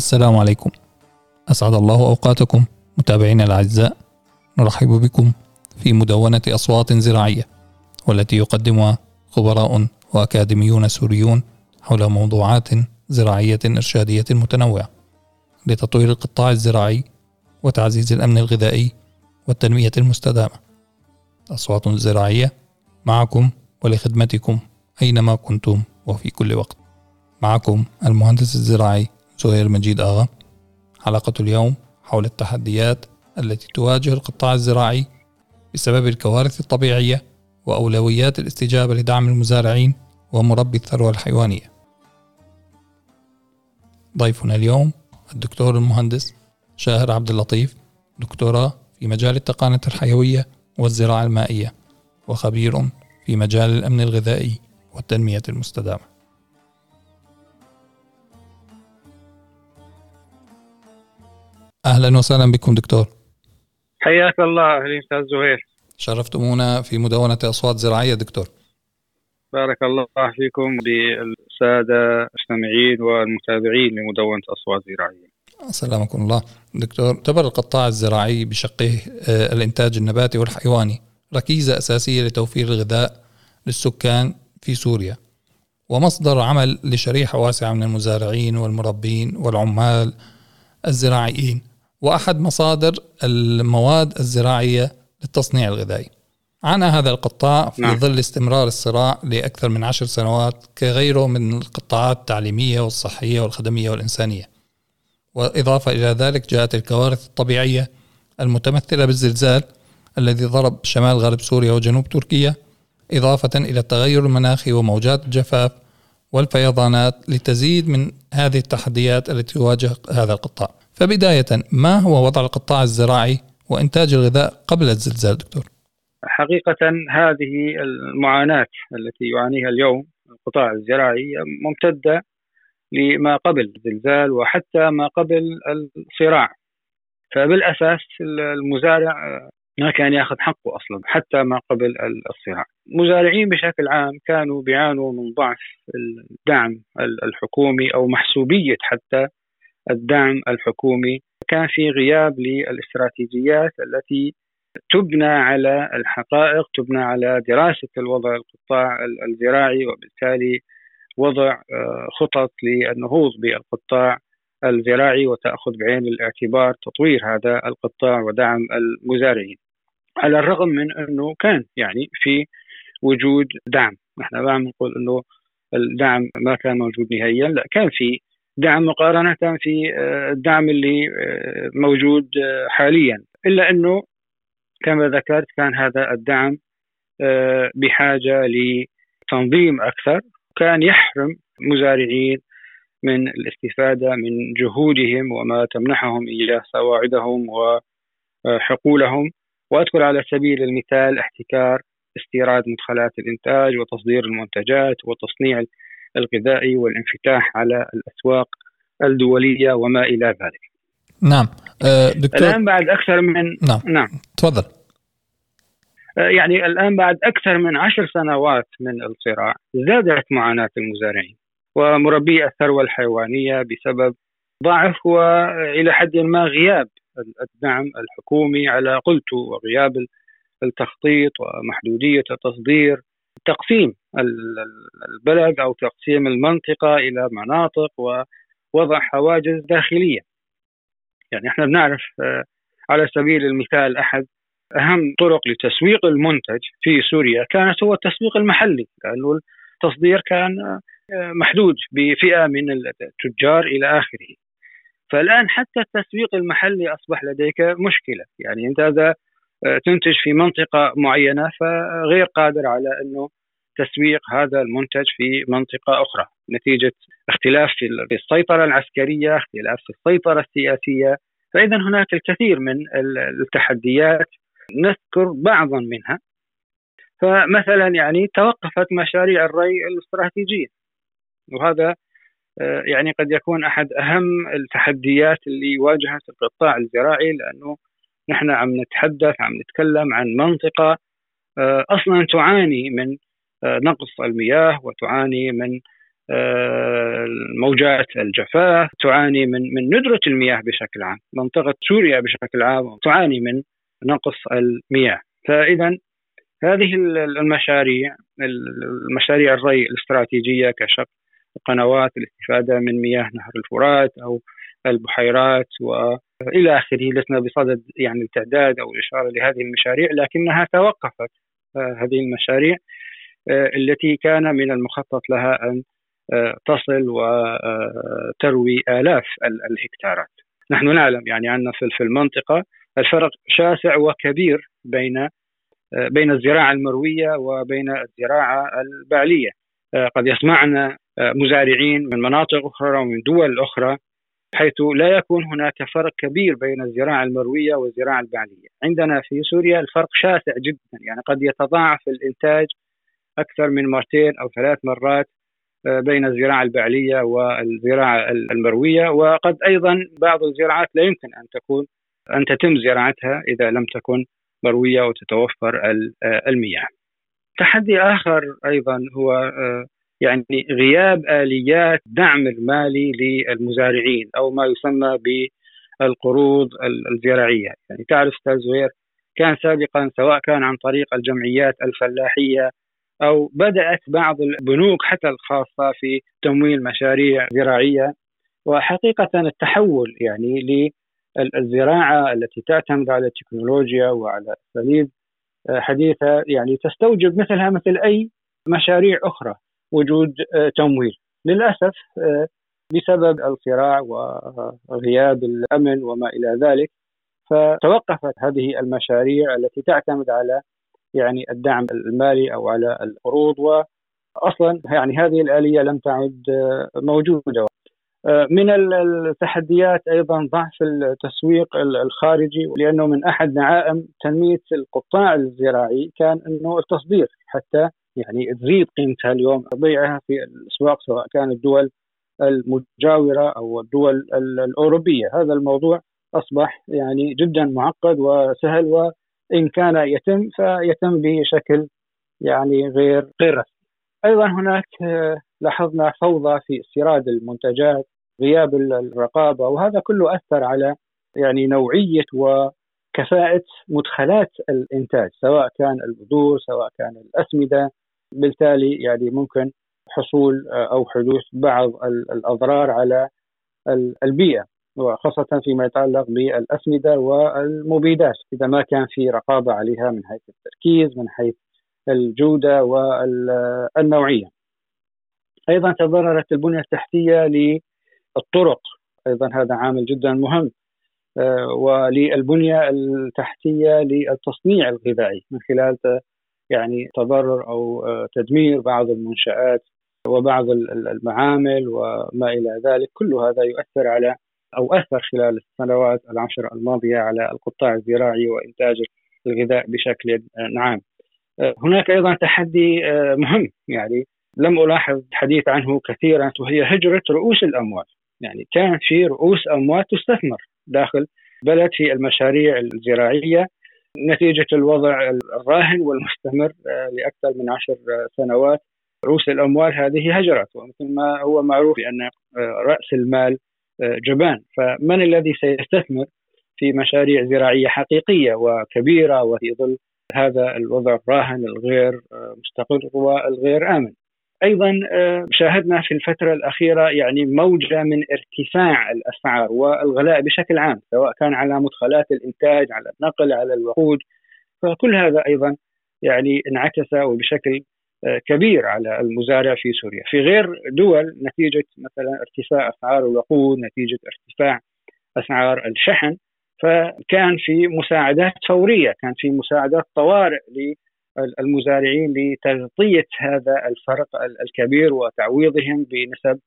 السلام عليكم. أسعد الله أوقاتكم. متابعينا الأعزاء نرحب بكم في مدونة أصوات زراعية والتي يقدمها خبراء وأكاديميون سوريون حول موضوعات زراعية إرشادية متنوعة لتطوير القطاع الزراعي وتعزيز الأمن الغذائي والتنمية المستدامة. أصوات زراعية معكم ولخدمتكم أينما كنتم وفي كل وقت. معكم المهندس الزراعي زهير مجيد آغا. حلقة اليوم حول التحديات التي تواجه القطاع الزراعي بسبب الكوارث الطبيعية وأولويات الاستجابة لدعم المزارعين ومربي الثروة الحيوانية. ضيفنا اليوم الدكتور المهندس شاهر عبد اللطيف دكتوراه في مجال التقانة الحيوية والزراعة المائية وخبير في مجال الأمن الغذائي والتنمية المستدامة. أهلا وسهلا بكم دكتور. حياك الله أهلا أستاذ زهير. شرفتمونا في مدونة أصوات زراعية دكتور. بارك الله فيكم بالسادة المستمعين والمتابعين لمدونة أصوات زراعية. سلامكم الله. دكتور اعتبر القطاع الزراعي بشقه آه، الإنتاج النباتي والحيواني ركيزة أساسية لتوفير الغذاء للسكان في سوريا ومصدر عمل لشريحة واسعة من المزارعين والمربين والعمال الزراعيين. وأحد مصادر المواد الزراعية للتصنيع الغذائي. عانى هذا القطاع في نعم. ظل استمرار الصراع لأكثر من عشر سنوات كغيره من القطاعات التعليمية والصحية والخدمية والإنسانية. وإضافة إلى ذلك جاءت الكوارث الطبيعية المتمثلة بالزلزال الذي ضرب شمال غرب سوريا وجنوب تركيا إضافة إلى التغير المناخي وموجات الجفاف والفيضانات لتزيد من هذه التحديات التي تواجه هذا القطاع. فبداية ما هو وضع القطاع الزراعي وإنتاج الغذاء قبل الزلزال دكتور؟ حقيقة هذه المعاناة التي يعانيها اليوم القطاع الزراعي ممتدة لما قبل الزلزال وحتى ما قبل الصراع فبالأساس المزارع ما كان يأخذ حقه أصلا حتى ما قبل الصراع. المزارعين بشكل عام كانوا بيعانوا من ضعف الدعم الحكومي أو محسوبية حتى الدعم الحكومي، كان في غياب للاستراتيجيات التي تبنى على الحقائق، تبنى على دراسة الوضع القطاع الزراعي وبالتالي وضع آه، خطط للنهوض بالقطاع الزراعي وتأخذ بعين الاعتبار تطوير هذا القطاع ودعم المزارعين. على الرغم من أنه كان يعني في وجود دعم، نحن ما نقول أنه الدعم ما كان موجود نهائيا، لا كان في دعم مقارنة في آه، الدعم اللي آه، موجود آه، حاليا، إلا أنه كما ذكرت كان هذا الدعم بحاجة لتنظيم أكثر، كان يحرم مزارعين من الاستفادة من جهودهم وما تمنحهم اياه سواعدهم وحقولهم وأذكر على سبيل المثال احتكار استيراد مدخلات الإنتاج وتصدير المنتجات والتصنيع الغذائي والانفتاح على الأسواق الدولية وما إلى ذلك. نعم. أه، دكتور الآن بعد أكثر من نعم. نعم. تفضل. أه، يعني الآن بعد أكثر من عشر سنوات من الصراع زادت معاناة المزارعين ومربي الثروة الحيوانية بسبب ضعف وإلى حد ما غياب الدعم الحكومي على قلته وغياب التخطيط ومحدودية التصدير تقسيم البلد أو تقسيم المنطقة إلى مناطق ووضع حواجز داخلية. يعني إحنا بنعرف آه، على سبيل المثال أحد أهم طرق لتسويق المنتج في سوريا كانت هو التسويق المحلي لأنه التصدير كان آه، محدود بفئة من التجار إلى آخره. فالآن حتى التسويق المحلي أصبح لديك مشكلة يعني أنت إذا تنتج في منطقة معينة فغير قادر على أنه تسويق هذا المنتج في منطقة أخرى. نتيجة اختلاف في السيطرة العسكرية، اختلاف في السيطرة السياسية، فاذا هناك الكثير من التحديات نذكر بعضا منها. فمثلا يعني توقفت مشاريع الري الاستراتيجية. وهذا آه، يعني قد يكون أحد أهم التحديات اللي واجهت القطاع الزراعي لأنه نحن عم نتحدث عم نتكلم عن منطقة آه، أصلا تعاني من آه، نقص المياه وتعاني من آه، موجات الجفاف تعاني من من ندرة المياه بشكل عام منطقة سوريا بشكل عام تعاني من نقص المياه. فاذا هذه المشاريع المشاريع الري الاستراتيجية كشق قنوات الاستفادة من مياه نهر الفرات أو البحيرات والى آخره لسنا بصدد يعني التعداد أو الإشارة لهذه المشاريع لكنها توقفت آه، هذه المشاريع آه، التي كان من المخطط لها أن آه، تصل وتروي آلاف الهكتارات. نحن نعلم يعني عندنا في المنطقة الفرق شاسع وكبير بين بين الزراعة المروية وبين الزراعة البعلية. قد يسمعنا مزارعين من مناطق أخرى ومن دول أخرى حيث لا يكون هناك فرق كبير بين الزراعة المروية والزراعة البعليه، عندنا في سوريا الفرق شاسع جدا يعني قد يتضاعف الإنتاج أكثر من مرتين أو ثلاث مرات آه، بين الزراعة البعليه والزراعة المروية وقد أيضا بعض الزراعات لا يمكن أن تكون أن تتم زراعتها إذا لم تكن مروية وتتوفر آه، المياه. تحدي آخر أيضا هو آه، يعني غياب آليات دعم المالي للمزارعين أو ما يسمى بالقروض الزراعية، يعني تعرف أستاذ زهير كان سابقا سواء كان عن طريق الجمعيات الفلاحية أو بدأت بعض البنوك حتى الخاصة في تمويل مشاريع زراعية. وحقيقة التحول يعني للزراعة التي تعتمد على التكنولوجيا وعلى اساليب حديثة يعني تستوجب مثلها مثل أي مشاريع أخرى. وجود آه، تمويل. للأسف آه، بسبب الصراع وغياب الأمن وما إلى ذلك فتوقفت هذه المشاريع التي تعتمد على يعني الدعم المالي أو على القروض واصلا يعني هذه الآلية لم تعد آه، موجودة. من التحديات أيضا ضعف التسويق الخارجي لأنه من أحد دعائم تنمية القطاع الزراعي كان إنه التصدير حتى يعني تزيد قيمتها اليوم بيعها في الأسواق سواء كانت الدول المجاورة أو الدول الأوروبية، هذا الموضوع أصبح يعني جدا معقد وسهل وإن كان يتم فيتم بشكل يعني غير غير رسمي. أيضا هناك لاحظنا فوضى في استيراد المنتجات، غياب الرقابة وهذا كله أثر على يعني نوعية وكفاءة مدخلات الإنتاج سواء كان البذور سواء كان الأسمدة بالتالي يعني ممكن حصول آه، أو حدوث بعض الأضرار على البيئة وخاصة فيما يتعلق بالأسمدة والمبيدات إذا ما كان في رقابة عليها من حيث التركيز من حيث الجودة والنوعية. أيضا تضررت البنية التحتية للطرق أيضا هذا عامل جدا مهم آه، وللبنية التحتية للتصنيع الغذائي من خلال يعني تضرر أو آه، تدمير بعض المنشآت وبعض المعامل وما إلى ذلك. كل هذا يؤثر على أو أثر خلال السنوات العشر الماضية على القطاع الزراعي وإنتاج الغذاء بشكل عام. آه، هناك أيضا تحدي آه، مهم. يعني لم ألاحظ الحديث عنه كثيرا وهي هجرة رؤوس الاموال، يعني كان في رؤوس اموال تستثمر داخل بلد في المشاريع الزراعية نتيجة الوضع الراهن والمستمر آه، لأكثر من عشر سنوات. رؤوس الأموال هذه هجرت ومثل ما هو معروف بأن آه، رأس المال آه، جبان. فمن الذي سيستثمر في مشاريع زراعية حقيقية وكبيرة وفي ظل هذا الوضع الراهن الغير مستقر والغير آمن؟ أيضا آه، شاهدنا في الفترة الأخيرة يعني موجة من ارتفاع الأسعار والغلاء بشكل عام سواء كان على مدخلات الإنتاج على النقل على الوقود. فكل هذا أيضا يعني انعكس وبشكل آه، كبير على المزارع في سوريا. في غير دول نتيجة مثلا ارتفاع أسعار الوقود نتيجة ارتفاع أسعار الشحن فكان في مساعدات فورية كان في مساعدات طوارئ المزارعين لتغطية هذا الفرق الكبير وتعويضهم بنسب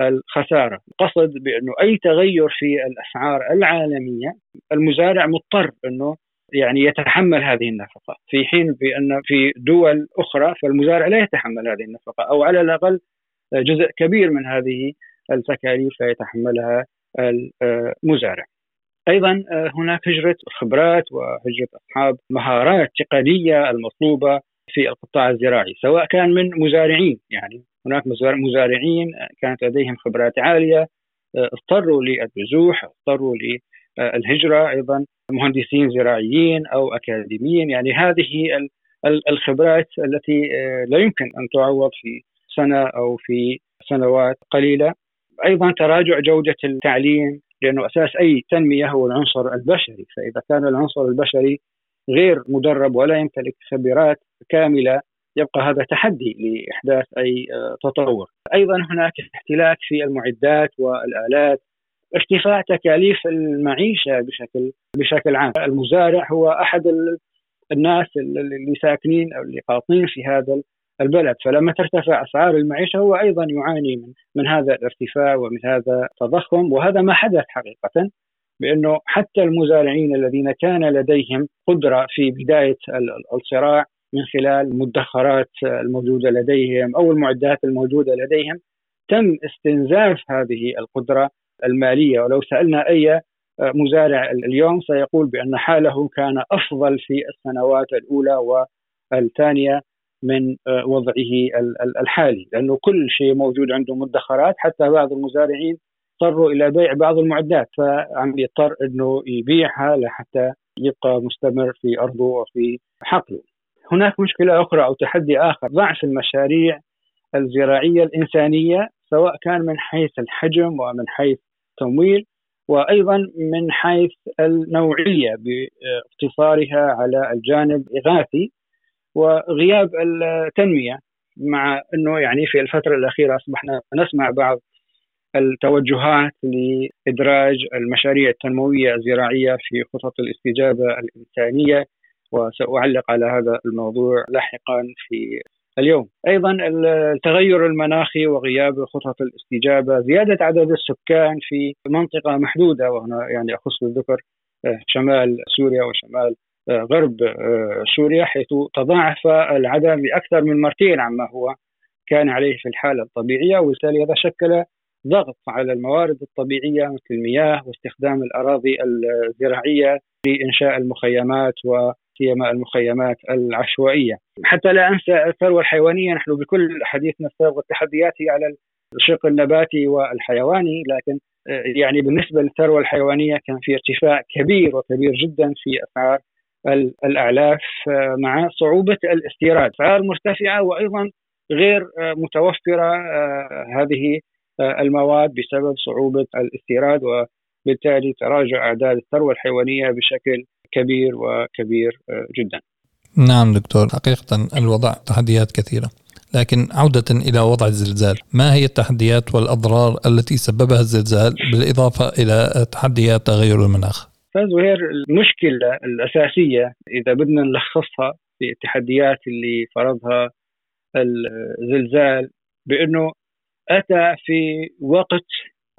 الخسارة، قصد بأنه أي تغير في الأسعار العالمية المزارع مضطر أنه يعني يتحمل هذه النفقة، في حين بأن في دول أخرى فالمزارع لا يتحمل هذه النفقة أو على الأقل جزء كبير من هذه التكاليف يتحملها المزارع. أيضا آه، هناك هجرة خبرات وهجرة أصحاب مهارات تقنية المطلوبة في القطاع الزراعي سواء كان من مزارعين يعني هناك مزارعين كانت لديهم خبرات عالية اضطروا للنزوح اضطروا للهجرة أيضا مهندسين زراعيين أو أكاديميين يعني هذه الخبرات التي لا يمكن أن تعوض في سنة أو في سنوات قليلة. أيضا تراجع جودة التعليم لأنه أساس أي تنمية هو العنصر البشري. فإذا كان العنصر البشري غير مدرب ولا يمتلك خبرات كاملة يبقى هذا تحدي لإحداث أي آه، تطور. أيضا هناك اختلاف في المعدات والآلات. ارتفاع تكاليف المعيشة بشكل بشكل عام، المزارع هو أحد الناس اللي ساكنين أو اللي قاطنين في هذا البلد. فلما ترتفع أسعار المعيشة هو أيضا يعاني من من هذا الارتفاع ومن هذا التضخم. وهذا ما حدث حقيقة بأنه حتى المزارعين الذين كان لديهم قدرة في بداية الصراع من خلال المدخرات الموجودة لديهم أو المعدات الموجودة لديهم تم استنزاف هذه القدرة المالية. ولو سألنا أي مزارع اليوم سيقول بأن حاله كان أفضل في السنوات الأولى والثانية. من وضعه الحالي لأنه كل شيء موجود عنده مدخرات حتى بعض المزارعين اضطروا إلى بيع بعض المعدات فعم يضطر إنه يبيعها لحتى يبقى مستمر في أرضه وفي حقله. هناك مشكلة أخرى أو تحدي آخر ضعف المشاريع الزراعية الإنسانية سواء كان من حيث الحجم ومن حيث التمويل وأيضا من حيث النوعية باقتصارها على الجانب الإغاثي وغياب التنمية مع إنه يعني في الفترة الأخيرة أصبحنا نسمع بعض التوجهات لإدراج المشاريع التنموية الزراعية في خطط الاستجابة الإنسانية وسأعلق على هذا الموضوع لاحقا في اليوم. أيضا التغير المناخي وغياب خطط الاستجابة زيادة عدد السكان في منطقة محدودة وهنا يعني أخص بالذكر آه، شمال سوريا وشمال غرب آه، سوريا حيث تضاعف العدد باكثر من مرتين عما هو كان عليه في الحالة الطبيعية وبالتالي هذا شكل ضغط على الموارد الطبيعية مثل المياه واستخدام الأراضي الزراعية لإنشاء المخيمات وسيما المخيمات العشوائية. حتى لا أنسى الثروة الحيوانية نحن بكل حديثنا السابق والتحديات هي على الشق النباتي والحيواني لكن يعني بالنسبة للثروة الحيوانية كان في ارتفاع كبير وكبير جدا في أسعار الأعلاف مع صعوبة الاستيراد، اسعار مرتفعة وأيضا غير متوفرة هذه المواد بسبب صعوبة الاستيراد وبالتالي تراجع أعداد الثروة الحيوانية بشكل كبير وكبير جدا. نعم دكتور حقيقة الوضع تحديات كثيرة. لكن عودة إلى وضع الزلزال ما هي التحديات والأضرار التي سببها الزلزال؟ بالإضافة إلى تحديات تغير المناخ. فزهير المشكلة الأساسية إذا بدنا نلخصها في التحديات اللي فرضها الزلزال بأنه أتى في وقت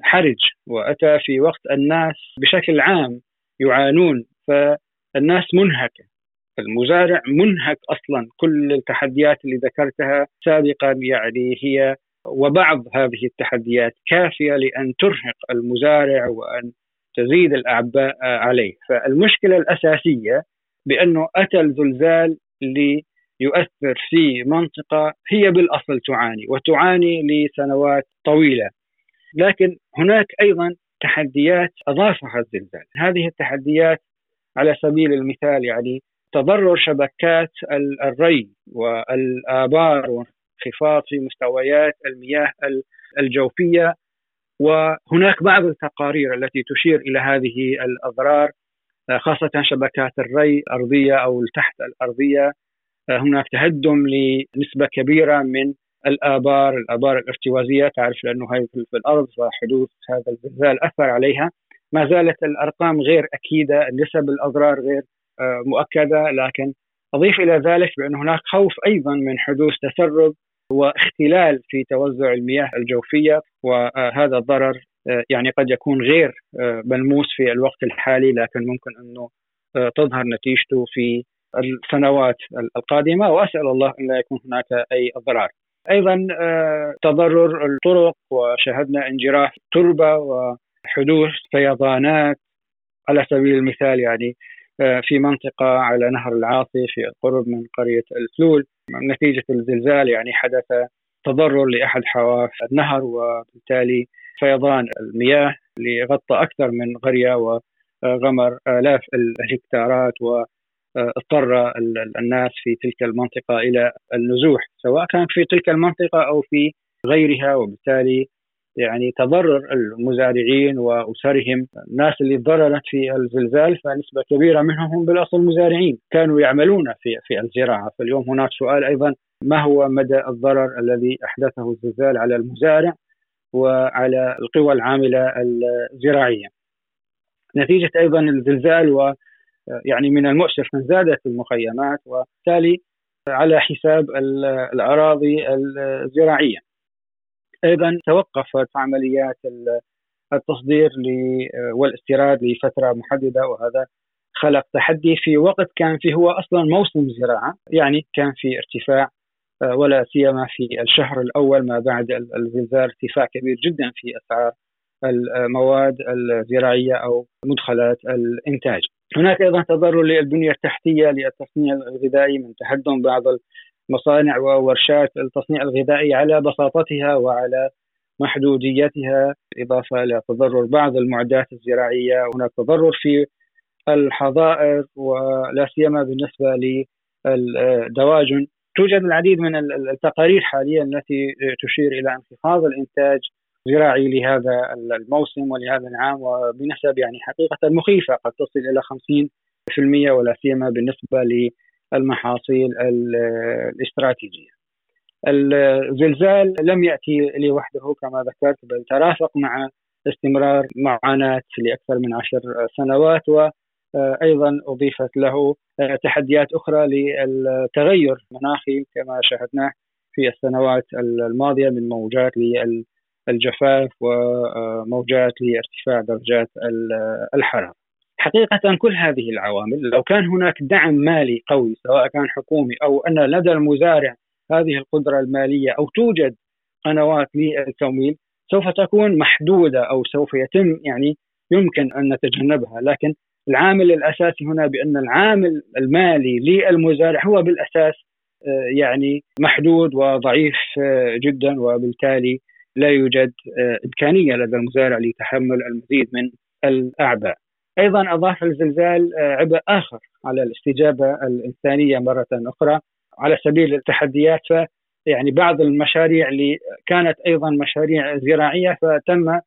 حرج وأتى في وقت الناس بشكل عام يعانون فالناس منهكة. المزارع منهك أصلا. كل التحديات اللي ذكرتها سابقا يعني هي وبعض هذه التحديات كافية لأن ترهق المزارع وأن تزيد الأعباء عليه، فالمشكلة الأساسية بأنه أتى الزلزال يؤثر في منطقة هي بالأصل تعاني وتعاني لسنوات طويلة. لكن هناك أيضا تحديات أضافها الزلزال. هذه التحديات على سبيل المثال يعني تضرر شبكات الري والآبار وانخفاض في مستويات المياه الجوفية وهناك بعض التقارير التي تشير إلى هذه الأضرار خاصة شبكات الري الأرضية أو التحت الأرضية. هناك تهدم لنسبة كبيرة من الآبار، الآبار الارتوازية. تعرف لأنه هي في الأرض فحدوث هذا الزلزال أثر عليها، ما زالت الأرقام غير أكيدة، نسب الأضرار غير آه، مؤكدة. لكن أضيف إلى ذلك بأن هناك خوف أيضا من حدوث تسرب واختلال في توزع المياه الجوفية وهذا الضرر آه، يعني قد يكون غير آه، ملموس في الوقت الحالي لكن ممكن أنه تظهر نتيجته في السنوات القادمة وأسأل الله أن لا يكون هناك أي أضرار. أيضا آه، تضرر الطرق وشهدنا انجراح تربة وحدوث فيضانات على سبيل المثال يعني آه، في منطقة على نهر العاصي في القرب من قرية الفلول. نتيجة الزلزال يعني حدث تضرر لأحد حواف النهر وبالتالي فيضان المياه اللي غطى أكثر من قريه وغمر آلاف الهكتارات واضطر الناس في تلك المنطقة إلى النزوح سواء كان في تلك المنطقة أو في غيرها. وبالتالي يعني تضرر المزارعين وأسرهم الناس اللي تضررت في الزلزال فنسبة كبيرة منهم هم بالأصل مزارعين كانوا يعملون في في الزراعة فاليوم هناك سؤال أيضا ما هو مدى الضرر الذي أحدثه الزلزال على المزارع وعلى القوى العاملة الزراعية. نتيجة أيضا الزلزال و يعني من المؤسف ان زادت المخيمات وبالتالي على حساب الأراضي الزراعية. أيضا توقفت عمليات التصدير والاستيراد لفترة محددة وهذا خلق تحدي في وقت كان فيه هو أصلا موسم زراعة يعني كان في ارتفاع ولا سيما في الشهر الأول ما بعد الزلزال ارتفاع كبير جدا في أسعار المواد الزراعية أو مدخلات الإنتاج. هناك أيضا تضرر للبنية التحتية للتصنيع الغذائي من تهدم بعض مصانع وورشات التصنيع الغذائي على بساطتها وعلى محدوديتها إضافة تضرر بعض المعدات الزراعية. هناك تضرر في الحظائر ولا سيما بالنسبة للدواجن. توجد العديد من التقارير حاليا التي تشير إلى انخفاض الإنتاج الزراعي لهذا الموسم ولهذا العام وبنسب يعني حقيقة مخيفة قد تصل إلى 50% ولا سيما بالنسبة المحاصيل الاستراتيجية. الزلزال لم يأتي لوحده كما ذكرت بل ترافق مع استمرار معاناة لأكثر من عشر سنوات وأيضا أضيفت له تحديات أخرى للتغير المناخي كما شاهدناه في السنوات الماضية من موجات للجفاف وموجات لارتفاع درجات الحرارة. حقيقة كل هذه العوامل لو كان هناك دعم مالي قوي سواء كان حكومي أو أن لدى المزارع هذه القدرة المالية أو توجد قنوات للتمويل سوف تكون محدودة أو سوف يتم يعني يمكن أن نتجنبها. لكن العامل الأساسي هنا بأن العامل المالي للمزارع هو بالأساس آه، يعني محدود وضعيف آه، جدا وبالتالي لا يوجد آه، إمكانية لدى المزارع لتحمل المزيد من الأعباء. أيضا أضاف الزلزال آه، عبء آخر على الاستجابة الإنسانية مرة أخرى على سبيل التحديات ف يعني بعض المشاريع اللي كانت أيضا مشاريع زراعية فتم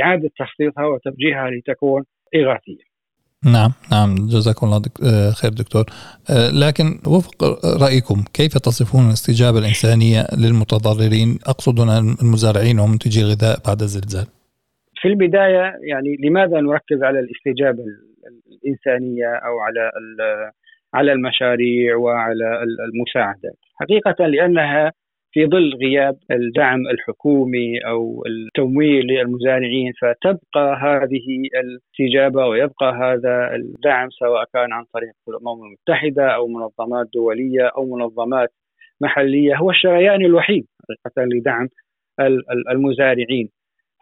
إعادة تخطيطها وتوجيهها لتكون إغاثية. نعم نعم جزاكم الله دك... آه، خير دكتور آه، لكن وفق رأيكم كيف تصفون الاستجابة الإنسانية للمتضررين أقصد المزارعين ومنتجي الغذاء بعد الزلزال؟ في البداية يعني لماذا نركز على الاستجابة الإنسانية أو على على المشاريع وعلى المساعدات؟ حقيقة لأنها في ظل غياب الدعم الحكومي أو التمويل للمزارعين فتبقى هذه الاستجابة ويبقى هذا الدعم سواء كان عن طريق الامم المتحده أو منظمات دولية أو منظمات محلية هو الشريان الوحيد حقيقة لدعم المزارعين.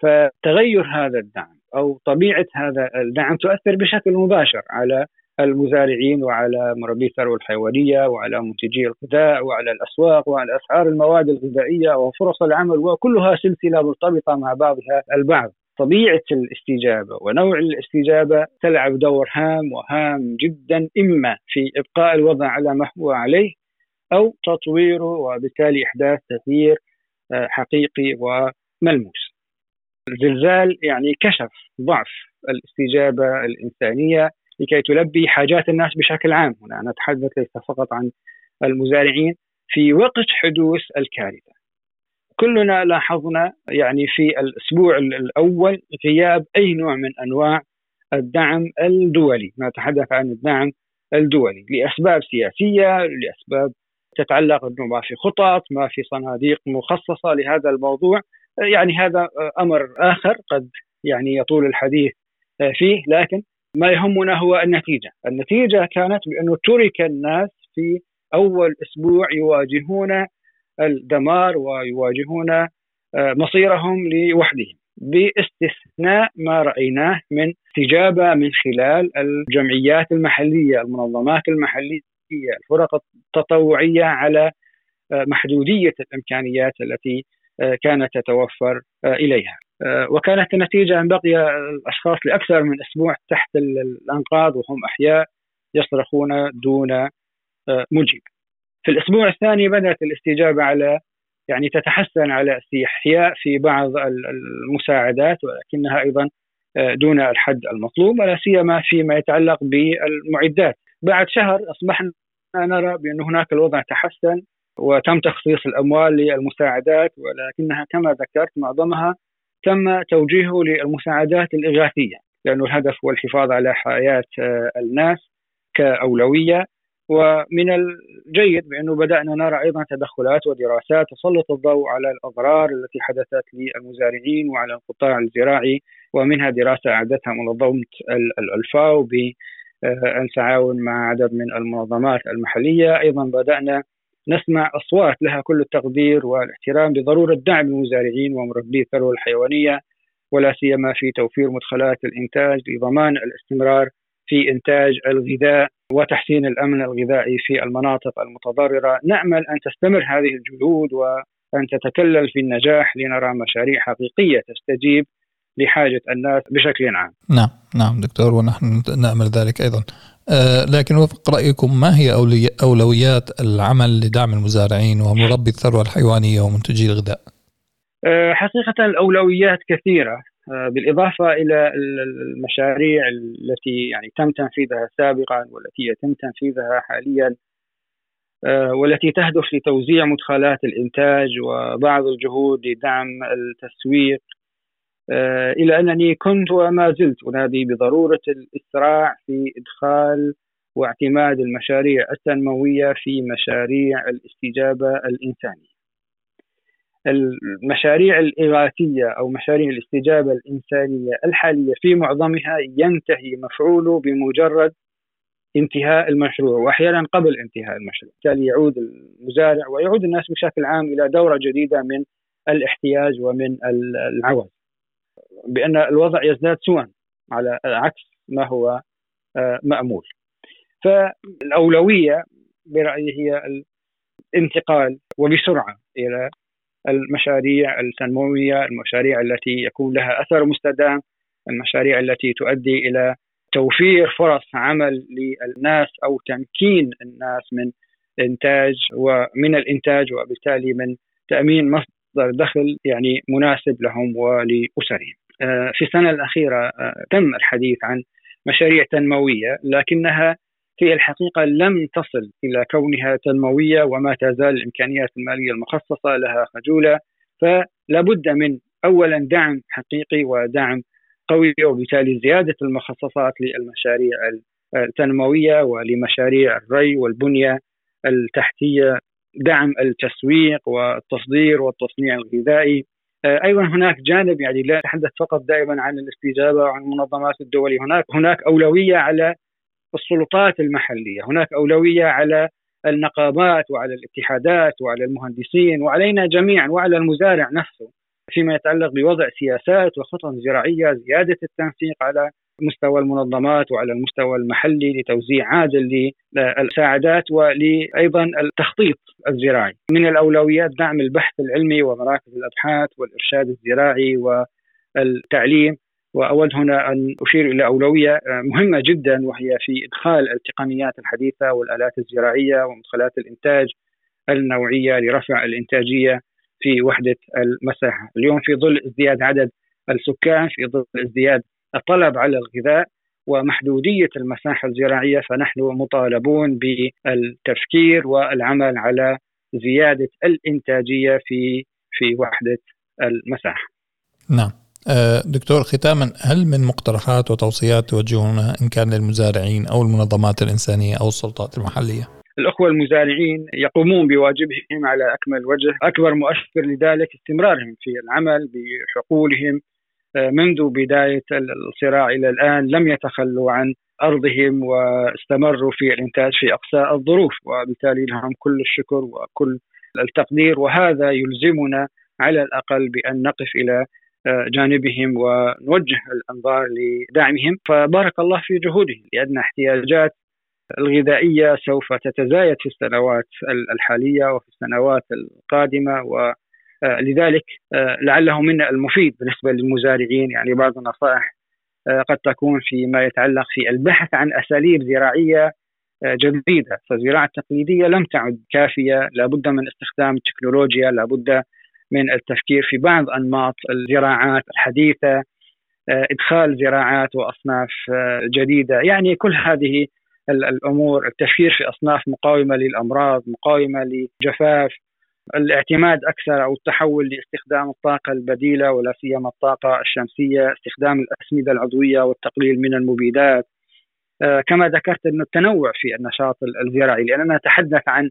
فتغير هذا الدعم أو طبيعة هذا الدعم تؤثر بشكل مباشر على المزارعين وعلى مربي الثروة الحيوانية وعلى منتجي الغذاء وعلى الأسواق وعلى أسعار المواد الغذائية وفرص العمل وكلها سلسلة مرتبطة مع بعضها البعض. طبيعة الاستجابة ونوع الاستجابة تلعب دور هام وهام جدا إما في إبقاء الوضع على ما هو عليه أو تطويره وبالتالي إحداث تغيير آه، حقيقي وملموس. الزلزال يعني كشف ضعف الاستجابة الإنسانية لكي تلبي حاجات الناس بشكل عام. هنا نتحدث ليس فقط عن المزارعين في وقت حدوث الكارثة. كلنا لاحظنا يعني في الأسبوع الأول غياب أي نوع من أنواع الدعم الدولي. نتحدث عن الدعم الدولي لأسباب سياسية لأسباب تتعلق انه ما في خطط ما في صناديق مخصصة لهذا الموضوع. يعني هذا أمر آخر قد يعني يطول الحديث فيه لكن ما يهمنا هو النتيجة، النتيجة كانت بأنه ترك الناس في أول أسبوع يواجهون الدمار ويواجهون مصيرهم لوحدهم باستثناء ما رأيناه من استجابة من خلال الجمعيات المحلية، المنظمات المحلية، الفرق التطوعية على محدودية الإمكانيات التي كانت تتوفر إليها. وكانت النتيجة أن بقي الأشخاص لأكثر من أسبوع تحت الأنقاض وهم أحياء يصرخون دون مجيب. في الأسبوع الثاني بدأت الاستجابة على يعني تتحسن على استحياء في بعض المساعدات ولكنها أيضا آه، دون الحد المطلوب ولا سيما فيما يتعلق بالمعدات بعد شهر أصبحنا نرى بأن هناك الوضع تحسن وتم تخصيص الأموال للمساعدات ولكنها كما ذكرت معظمها تم توجيهه للمساعدات الإغاثية لأنه الهدف هو الحفاظ على حياة آه، الناس كأولوية. ومن الجيد بأنه بدأنا نرى أيضا تدخلات ودراسات تسلط الضوء على الأضرار التي حدثت للمزارعين وعلى القطاع الزراعي ومنها دراسة أعدتها منظمة الفاو بالتعاون مع عدد من المنظمات المحلية، أيضا بدأنا نسمع أصوات لها كل التقدير والاحترام بضرورة دعم المزارعين ومربي الثروة الحيوانية ولا سيما في توفير مدخلات الإنتاج لضمان الاستمرار في إنتاج الغذاء وتحسين الأمن الغذائي في المناطق المتضررة، نأمل أن تستمر هذه الجهود وأن تتكلل في النجاح لنرى مشاريع حقيقية تستجيب لحاجة الناس بشكل عام. نعم نعم دكتور ونحن نأمل ذلك أيضا. آه لكن وفق رأيكم ما هي أولويات العمل لدعم المزارعين ومربي الثروة الحيوانية ومنتجي الغذاء؟ آه حقيقة الأولويات كثيرة آه، بالإضافة إلى المشاريع التي يعني تم تنفيذها سابقا والتي يتم تنفيذها حاليا والتي تهدف لتوزيع مدخلات الإنتاج وبعض الجهود لدعم التسويق آه، إلى أنني كنت وما زلت أنادي بضرورة الإسراع في إدخال واعتماد المشاريع التنموية في مشاريع الاستجابة الإنسانية. المشاريع الإغاثية أو مشاريع الاستجابة الإنسانية الحالية في معظمها ينتهي مفعوله بمجرد انتهاء المشروع وأحيانا قبل انتهاء المشروع، بالتالي يعود المزارع ويعود الناس بشكل عام إلى دورة جديدة من الاحتياج ومن العوز. بأن الوضع يزداد سوءا على عكس ما هو آه، مأمول. فالأولوية برأيي هي الانتقال وبسرعة إلى المشاريع التنمويه، المشاريع التي يكون لها أثر مستدام، المشاريع التي تؤدي إلى توفير فرص عمل للناس أو تمكين الناس من إنتاج ومن الإنتاج وبالتالي من تأمين مصدر دخل يعني مناسب لهم ولأسرهم. آه، في السنة الأخيرة آه، تم الحديث عن مشاريع تنموية لكنها في الحقيقة لم تصل إلى كونها تنموية وما تزال الإمكانيات المالية المخصصة لها خجولة فلا بد من اولا دعم حقيقي ودعم قوي وبالتالي زيادة المخصصات للمشاريع التنموية ولمشاريع الري والبنية التحتية دعم التسويق والتصدير والتصنيع الغذائي. أيضا هناك جانب يعني لا نتحدث فقط دائما عن الاستجابة وعن المنظمات الدولية. هناك هناك أولوية على السلطات المحلية، هناك أولوية على النقابات وعلى الاتحادات وعلى المهندسين وعلينا جميعا وعلى المزارع نفسه فيما يتعلق بوضع سياسات وخطط زراعية زيادة التنسيق على مستوى المنظمات وعلى المستوى المحلي لتوزيع عادل للمساعدات وأيضا التخطيط الزراعي. من الأولويات دعم البحث العلمي ومراكز الأبحاث والإرشاد الزراعي والتعليم وأود هنا أن أشير إلى أولوية آه، مهمة جدا وهي في إدخال التقنيات الحديثة والآلات الزراعية ومدخلات الإنتاج النوعية لرفع الإنتاجية في وحدة المساحة، اليوم في ظل ازدياد عدد السكان في ظل ازدياد الطلب على الغذاء ومحدودية المساحة الزراعية فنحن مطالبون بالتفكير والعمل على زيادة الإنتاجية في في وحدة المساحة. نعم. آه، دكتور ختاما هل من مقترحات وتوصيات توجهونها إن كان للمزارعين أو المنظمات الإنسانية أو السلطات المحلية؟ الأخوة المزارعين يقومون بواجبهم على أكمل وجه، أكبر مؤشر لذلك استمرارهم في العمل بحقولهم منذ بداية الصراع إلى الآن لم يتخلوا عن أرضهم واستمروا في الإنتاج في أقصى الظروف وبالتالي لهم كل الشكر وكل التقدير وهذا يلزمنا على الأقل بأن نقف إلى جانبهم ونوجه الأنظار لدعمهم. فبارك الله في جهودهم لأن احتياجات الغذائية سوف تتزايد في السنوات الحالية وفي السنوات القادمة ولذلك لعله من المفيد بالنسبة للمزارعين. يعني بعض النصائح قد تكون فيما يتعلق في البحث عن أساليب زراعية جديدة، فالزراعة التقليدية لم تعد كافية، لابد من استخدام التكنولوجيا، لابد من التفكير في بعض أنماط الزراعات الحديثة، إدخال زراعات وأصناف جديدة، يعني كل هذه الأمور، التفكير في أصناف مقاومة للأمراض، مقاومة للجفاف، الاعتماد أكثر أو التحول لاستخدام الطاقة البديلة ولا سيما الطاقة الشمسية، استخدام الأسمدة العضوية والتقليل من المبيدات. آه، كما ذكرت انه التنوع في النشاط الزراعي لأننا نتحدث عن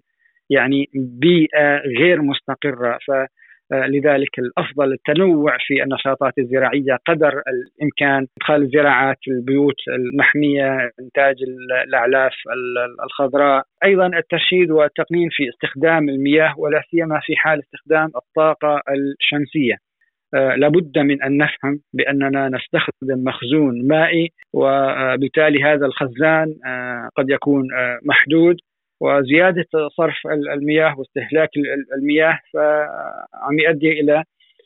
يعني بيئة غير مستقرة ف لذلك الأفضل التنوع في النشاطات الزراعية قدر الإمكان إدخال الزراعات البيوت المحمية إنتاج الأعلاف الخضراء. أيضا الترشيد والتقنين في استخدام المياه ولا سيما في حال استخدام الطاقة الشمسية. آه، لابد من أن نفهم بأننا نستخدم مخزون مائي وبالتالي هذا الخزان آه، قد يكون محدود. وزيادة صرف المياه واستهلاك المياه فعم يؤدي إلى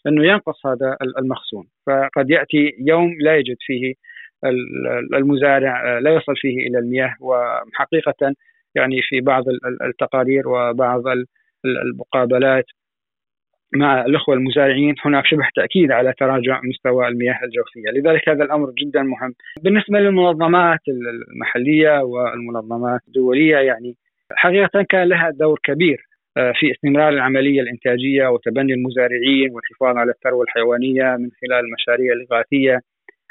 إنه ينقص هذا المخزون. فقد يأتي يوم لا يجد فيه المزارع لا يصل فيه إلى المياه. وحقيقة يعني في بعض التقارير وبعض المقابلات مع الأخوة المزارعين هناك شبه تأكيد على تراجع مستوى المياه الجوفية، لذلك هذا الأمر جدا مهم. بالنسبة للمنظمات المحلية والمنظمات الدولية يعني حقيقة كان لها دور كبير آه، في استمرار العملية الإنتاجية وتبني المزارعين والحفاظ على الثروة الحيوانية من خلال المشاريع الإغاثية.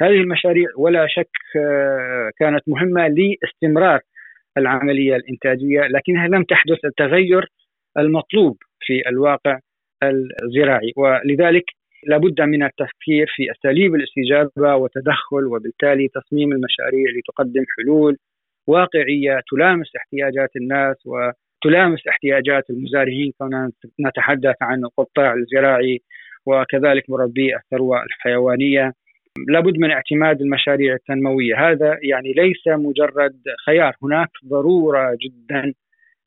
هذه المشاريع ولا شك آه، كانت مهمة لاستمرار العملية الإنتاجية لكنها لم تحدث التغير المطلوب في الواقع الزراعي. ولذلك لابد من التفكير في أساليب الاستجابة وتدخل وبالتالي تصميم المشاريع لتقدم حلول واقعية تلامس احتياجات الناس وتلامس احتياجات المزارعين. كنا نتحدث عن القطاع الزراعي وكذلك مربي الثروة الحيوانية لابد من اعتماد المشاريع التنموية. هذا يعني ليس مجرد خيار هناك ضرورة جدا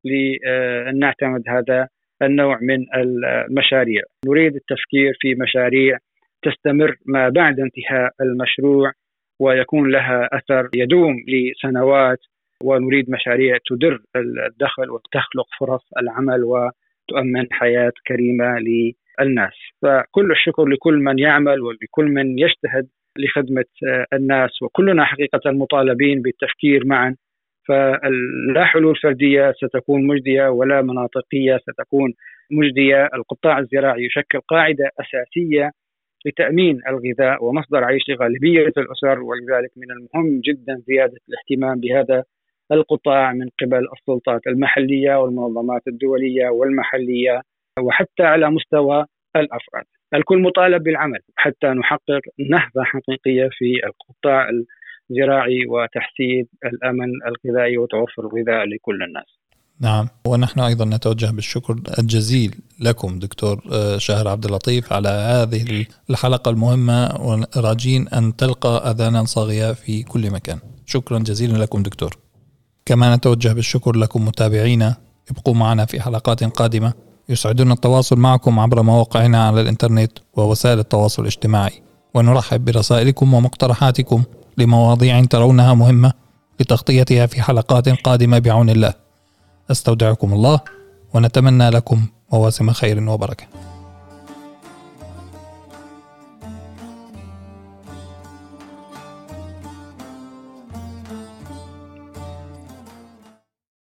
لأن نعتمد هذا النوع من المشاريع. نريد التفكير في مشاريع تستمر ما بعد انتهاء المشروع ويكون لها أثر يدوم لسنوات ونريد مشاريع تدر الدخل وتخلق فرص العمل وتؤمن حياة كريمة للناس. فكل الشكر لكل من يعمل ولكل من يجتهد لخدمة الناس وكلنا حقيقة مطالبين بالتفكير معا. فلا حلول فردية ستكون مجدية ولا مناطقية ستكون مجدية، القطاع الزراعي يشكل قاعدة أساسية لتأمين الغذاء ومصدر عيش لغالبية الأسر ولذلك من المهم جدا زيادة الاهتمام بهذا القطاع من قبل السلطات المحلية والمنظمات الدولية والمحلية وحتى على مستوى الأفراد. الكل مطالب بالعمل حتى نحقق نهضه حقيقيه في القطاع الزراعي وتحسين الأمن الغذائي وتوفر الغذاء لكل الناس. نعم ونحن أيضا نتوجه بالشكر الجزيل لكم دكتور آه، شاهر عبد اللطيف على هذه الحلقة المهمة وراجين أن تلقى اذانا صاغية في كل مكان شكرا جزيلا لكم دكتور كما نتوجه بالشكر لكم متابعينا. ابقوا معنا في حلقات قادمة. يسعدنا التواصل معكم عبر مواقعنا على الإنترنت ووسائل التواصل الاجتماعي. ونرحب برسائلكم ومقترحاتكم لمواضيع ترونها مهمة لتغطيتها في حلقات قادمة بعون الله. أستودعكم الله ونتمنى لكم مواسم خير وبركة.